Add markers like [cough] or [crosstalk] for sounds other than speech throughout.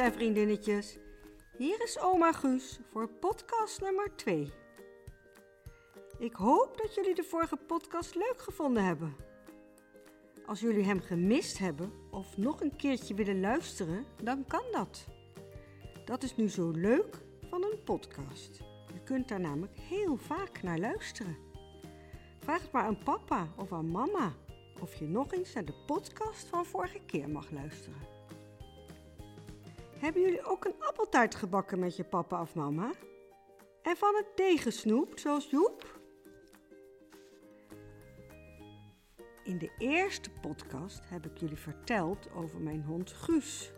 en vriendinnetjes. Hier is oma Guus voor podcast nummer 2. Ik hoop dat jullie de vorige podcast leuk gevonden hebben. Als jullie hem gemist hebben of nog een keertje willen luisteren, dan kan dat. Dat is nu zo leuk van een podcast. Je kunt daar namelijk heel vaak naar luisteren. Vraag het maar aan papa of aan mama of je nog eens naar de podcast van vorige keer mag luisteren. Hebben jullie ook een appeltaart gebakken met je papa of mama? En van het deeg gesnoept, zoals Joep? In de eerste podcast heb ik jullie verteld over mijn hond Guus.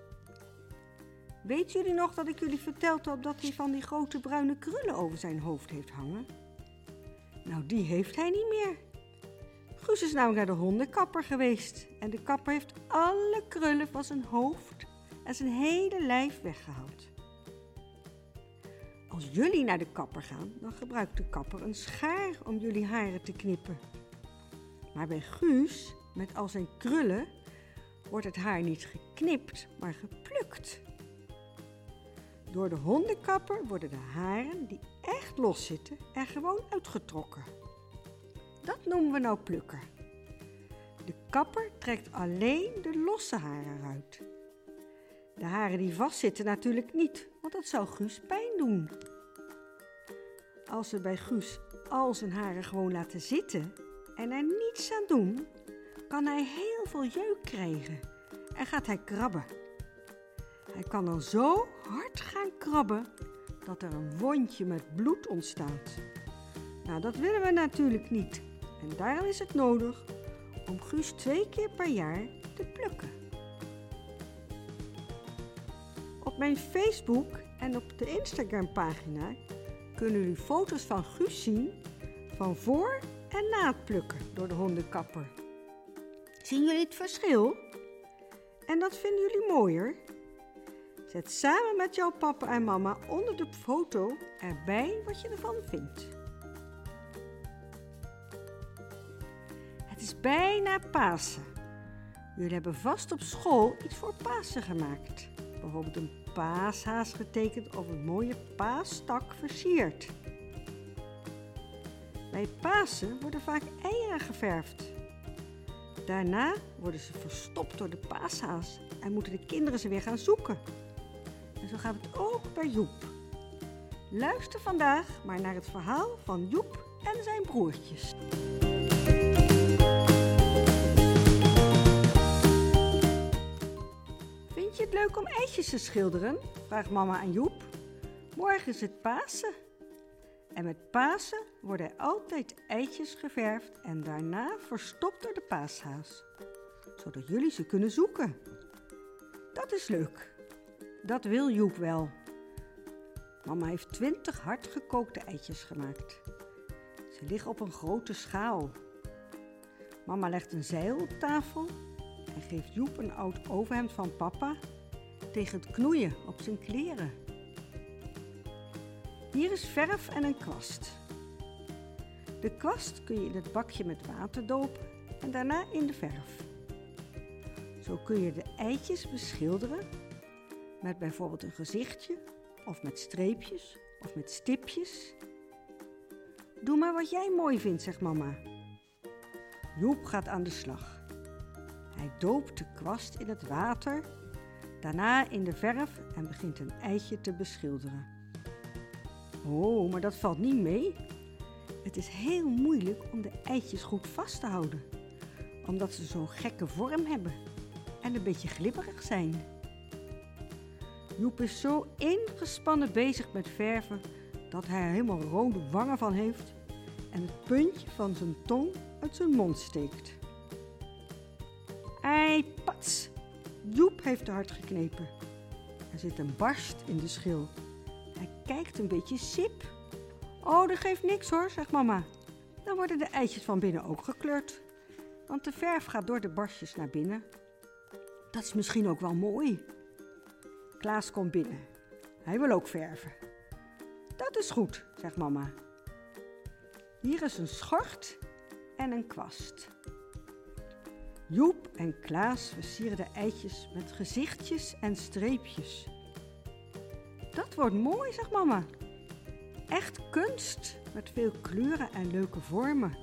Weet jullie nog dat ik jullie verteld heb dat hij van die grote bruine krullen over zijn hoofd heeft hangen? Nou, die heeft hij niet meer. Guus is namelijk naar de hondenkapper geweest en de kapper heeft alle krullen van zijn hoofd en zijn hele lijf weggehaald. Als jullie naar de kapper gaan, dan gebruikt de kapper een schaar om jullie haren te knippen. Maar bij Guus, met al zijn krullen, wordt het haar niet geknipt, maar geplukt. Door de hondenkapper worden de haren die echt los zitten er gewoon uitgetrokken. Dat noemen we nou plukken. De kapper trekt alleen de losse haren eruit. De haren die vastzitten natuurlijk niet, want dat zou Guus pijn doen. Als we bij Guus al zijn haren gewoon laten zitten en er niets aan doen, kan hij heel veel jeuk krijgen en gaat hij krabben. Hij kan dan zo hard gaan krabben dat er een wondje met bloed ontstaat. Nou, dat willen we natuurlijk niet. En daarom is het nodig om Guus twee keer per jaar te plukken. Mijn Facebook en op de Instagram pagina kunnen jullie foto's van Guus zien van voor en na het plukken door de hondenkapper. Zien jullie het verschil? En dat vinden jullie mooier? Zet samen met jouw papa en mama onder de foto erbij wat je ervan vindt. Het is bijna Pasen. Jullie hebben vast op school iets voor Pasen gemaakt. Bijvoorbeeld een paashaas getekend of een mooie paastak versierd. Bij Pasen worden vaak eieren geverfd. Daarna worden ze verstopt door de paashaas en moeten de kinderen ze weer gaan zoeken. En zo gaat het ook bij Joep. Luister vandaag maar naar het verhaal van Joep en zijn broertjes. Vind je het leuk om eitjes te schilderen? vraagt mama aan Joep. Morgen is het Pasen. En met Pasen worden er altijd eitjes geverfd en daarna verstopt door de paashaas. Zodat jullie ze kunnen zoeken. Dat is leuk. Dat wil Joep wel. Mama heeft twintig hardgekookte eitjes gemaakt. Ze liggen op een grote schaal. Mama legt een zeil op tafel geeft Joep een oud overhemd van papa tegen het knoeien op zijn kleren. Hier is verf en een kwast. De kwast kun je in het bakje met water dopen en daarna in de verf. Zo kun je de eitjes beschilderen met bijvoorbeeld een gezichtje of met streepjes of met stipjes. Doe maar wat jij mooi vindt, zegt mama. Joep gaat aan de slag. Hij doopt de kwast in het water, daarna in de verf en begint een eitje te beschilderen. Oh, maar dat valt niet mee. Het is heel moeilijk om de eitjes goed vast te houden, omdat ze zo'n gekke vorm hebben en een beetje glibberig zijn. Joep is zo ingespannen bezig met verven dat hij er helemaal rode wangen van heeft en het puntje van zijn tong uit zijn mond steekt. Pats! Joep heeft te hard geknepen. Er zit een barst in de schil. Hij kijkt een beetje sip. Oh, dat geeft niks hoor, zegt mama. Dan worden de eitjes van binnen ook gekleurd. Want de verf gaat door de barstjes naar binnen. Dat is misschien ook wel mooi. Klaas komt binnen. Hij wil ook verven. Dat is goed, zegt mama. Hier is een schort en een kwast. Joep en Klaas versieren de eitjes met gezichtjes en streepjes. Dat wordt mooi, zegt mama. Echt kunst met veel kleuren en leuke vormen.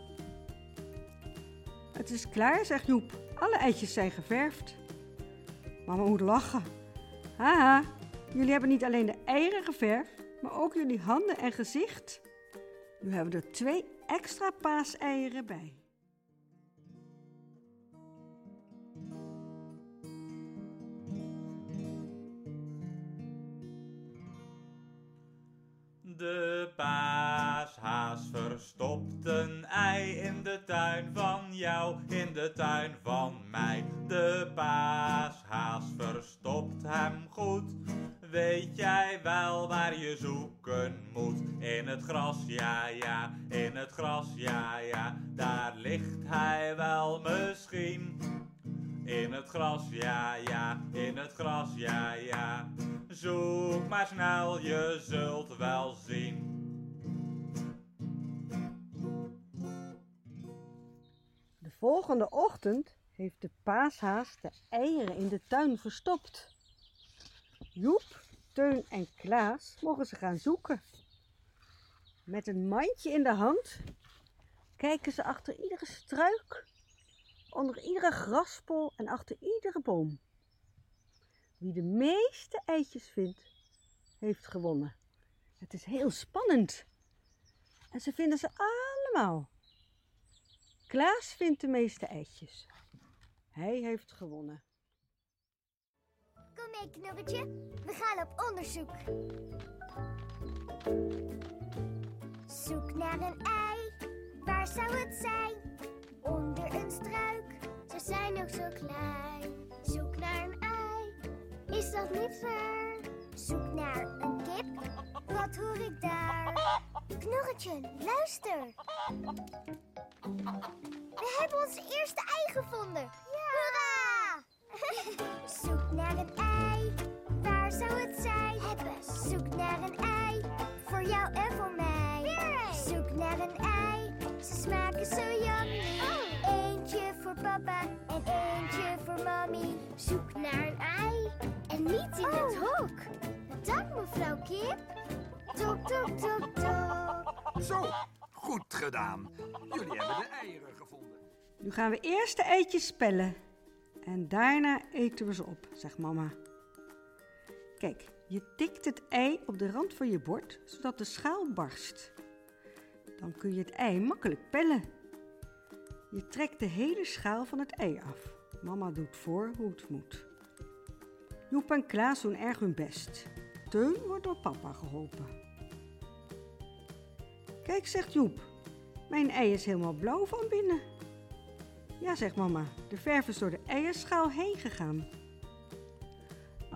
Het is klaar, zegt Joep. Alle eitjes zijn geverfd. Mama moet lachen. Haha, jullie hebben niet alleen de eieren geverfd, maar ook jullie handen en gezicht. Nu hebben we er twee extra paaseieren bij. Ja, ja. Daar ligt hij wel misschien. In het gras, ja, ja, in het gras, ja, ja. Zoek maar snel, je zult wel zien. De volgende ochtend heeft de paashaas de eieren in de tuin verstopt. Joep, Teun en Klaas mogen ze gaan zoeken. Met een mandje in de hand kijken ze achter iedere struik, onder iedere graspol en achter iedere boom. Wie de meeste eitjes vindt, heeft gewonnen. Het is heel spannend. En ze vinden ze allemaal. Klaas vindt de meeste eitjes. Hij heeft gewonnen. Kom mee, knorretje. We gaan op onderzoek. Zoek naar een ei. Waar zou het zijn? Onder een struik. Ze zijn nog zo klein. Zoek naar een ei. Is dat niet ver? Zoek naar een kip. Wat hoor ik daar? Knorretje, luister. We hebben ons eerste ei gevonden. Hoera! [laughs] Zoek naar een ei. Waar zou het zijn? Hebben. Zoek naar een ei. Voor jou en voor smaken zo yummy. Eentje voor papa en eentje voor mami. Zoek naar een ei. En niet in het hok. Dank mevrouw Kip. Tok, tok, tok, tok. Zo, goed gedaan. Jullie hebben de eieren gevonden. Nu gaan we eerst de eitjes spellen. En daarna eten we ze op, zegt mama. Kijk, je tikt het ei op de rand van je bord, zodat de schaal barst. Dan kun je het ei makkelijk pellen. Je trekt de hele schaal van het ei af. Mama doet voor hoe het moet. Joep en Klaas doen erg hun best. Teun wordt door papa geholpen. Kijk, zegt Joep, mijn ei is helemaal blauw van binnen. Ja, zegt mama, de verf is door de eierschaal heen gegaan.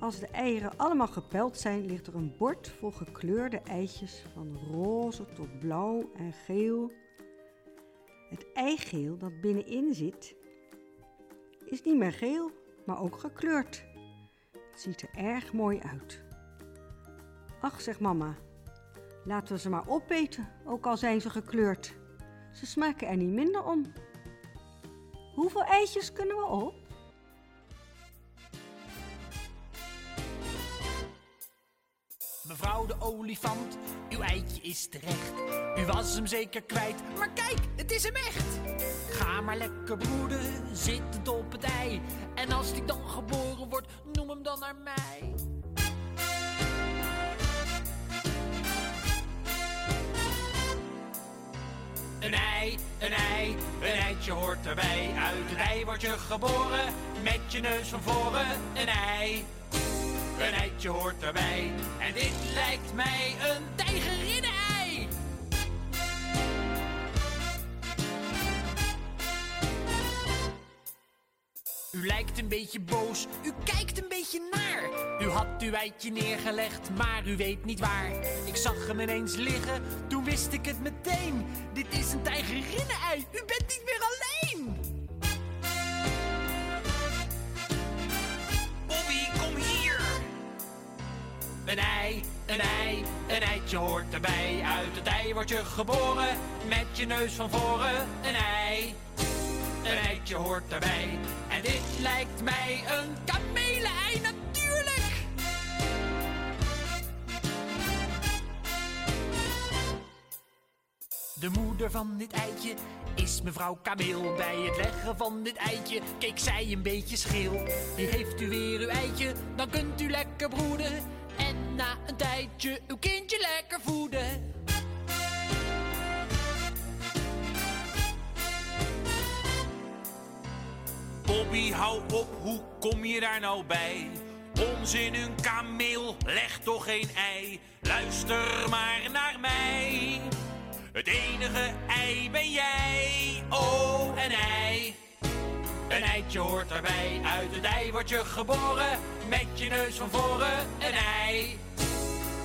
Als de eieren allemaal gepeld zijn, ligt er een bord vol gekleurde eitjes van roze tot blauw en geel. Het eigeel dat binnenin zit, is niet meer geel, maar ook gekleurd. Het ziet er erg mooi uit. Ach, zegt mama, laten we ze maar opeten, ook al zijn ze gekleurd. Ze smaken er niet minder om. Hoeveel eitjes kunnen we op? Mevrouw de olifant, uw eitje is terecht. U was hem zeker kwijt, maar kijk, het is hem echt. Ga maar lekker broeden, zittend op het ei. En als die dan geboren wordt, noem hem dan naar mij. Een ei, een ei, een eitje hoort erbij. Uit een ei word je geboren, met je neus van voren. Een ei, een eitje hoort erbij. En dit lijkt mij een tijgerinnen-ei. U lijkt een beetje boos, u kijkt een beetje naar. U had uw eitje neergelegd, maar u weet niet waar. Ik zag hem ineens liggen, toen wist ik het meteen. Dit is een tijgerinnen-ei, u bent niet meer alleen. Een ei, een ei, een eitje hoort erbij. Uit het ei word je geboren, met je neus van voren. Een ei, een eitje hoort erbij. En dit lijkt mij een kamele ei. natuurlijk. De moeder van dit eitje is mevrouw Kameel. Bij het leggen van dit eitje keek zij een beetje scheel. Die heeft u weer uw eitje, dan kunt u lekker broeden. En na een tijdje uw kindje lekker voeden. Bobby, hou op, hoe kom je daar nou bij? Onzin, een kameel, leg toch geen ei. Luister maar naar mij. Het enige ei ben jij, oh een ei. Een eitje hoort erbij, uit het ei word je geboren. Met je neus van voren, een ei.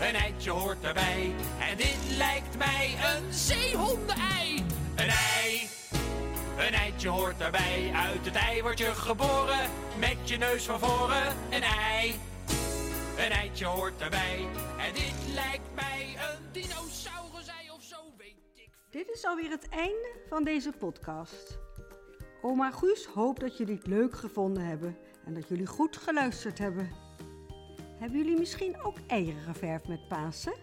Een eitje hoort erbij, en dit lijkt mij een zeehondenei. Een ei. Een eitje hoort erbij, uit het ei word je geboren. Met je neus van voren, een ei. Een eitje hoort erbij, en dit lijkt mij een dinosaurusei of zo, weet ik. Dit is alweer het einde van deze podcast. Oma Guus hoopt dat jullie het leuk gevonden hebben en dat jullie goed geluisterd hebben. Hebben jullie misschien ook eieren geverfd met Pasen?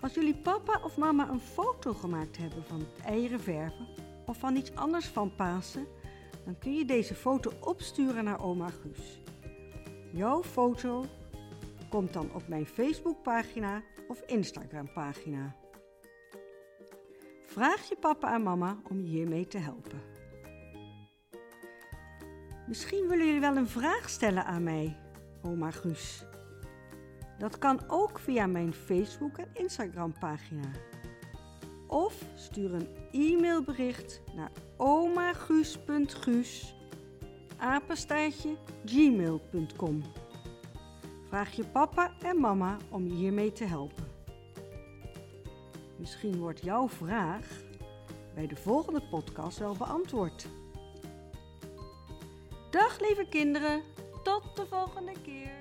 Als jullie papa of mama een foto gemaakt hebben van het eieren verven of van iets anders van Pasen, dan kun je deze foto opsturen naar oma Guus. Jouw foto komt dan op mijn Facebookpagina of Instagram-pagina. Vraag je papa en mama om je hiermee te helpen. Misschien willen jullie wel een vraag stellen aan mij, oma Guus. Dat kan ook via mijn Facebook- en Instagram-pagina. Of stuur een e-mailbericht naar omaguus.guus apenstaartje gmail.com. Vraag je papa en mama om je hiermee te helpen. Misschien wordt jouw vraag bij de volgende podcast wel beantwoord. Dag lieve kinderen, tot de volgende keer.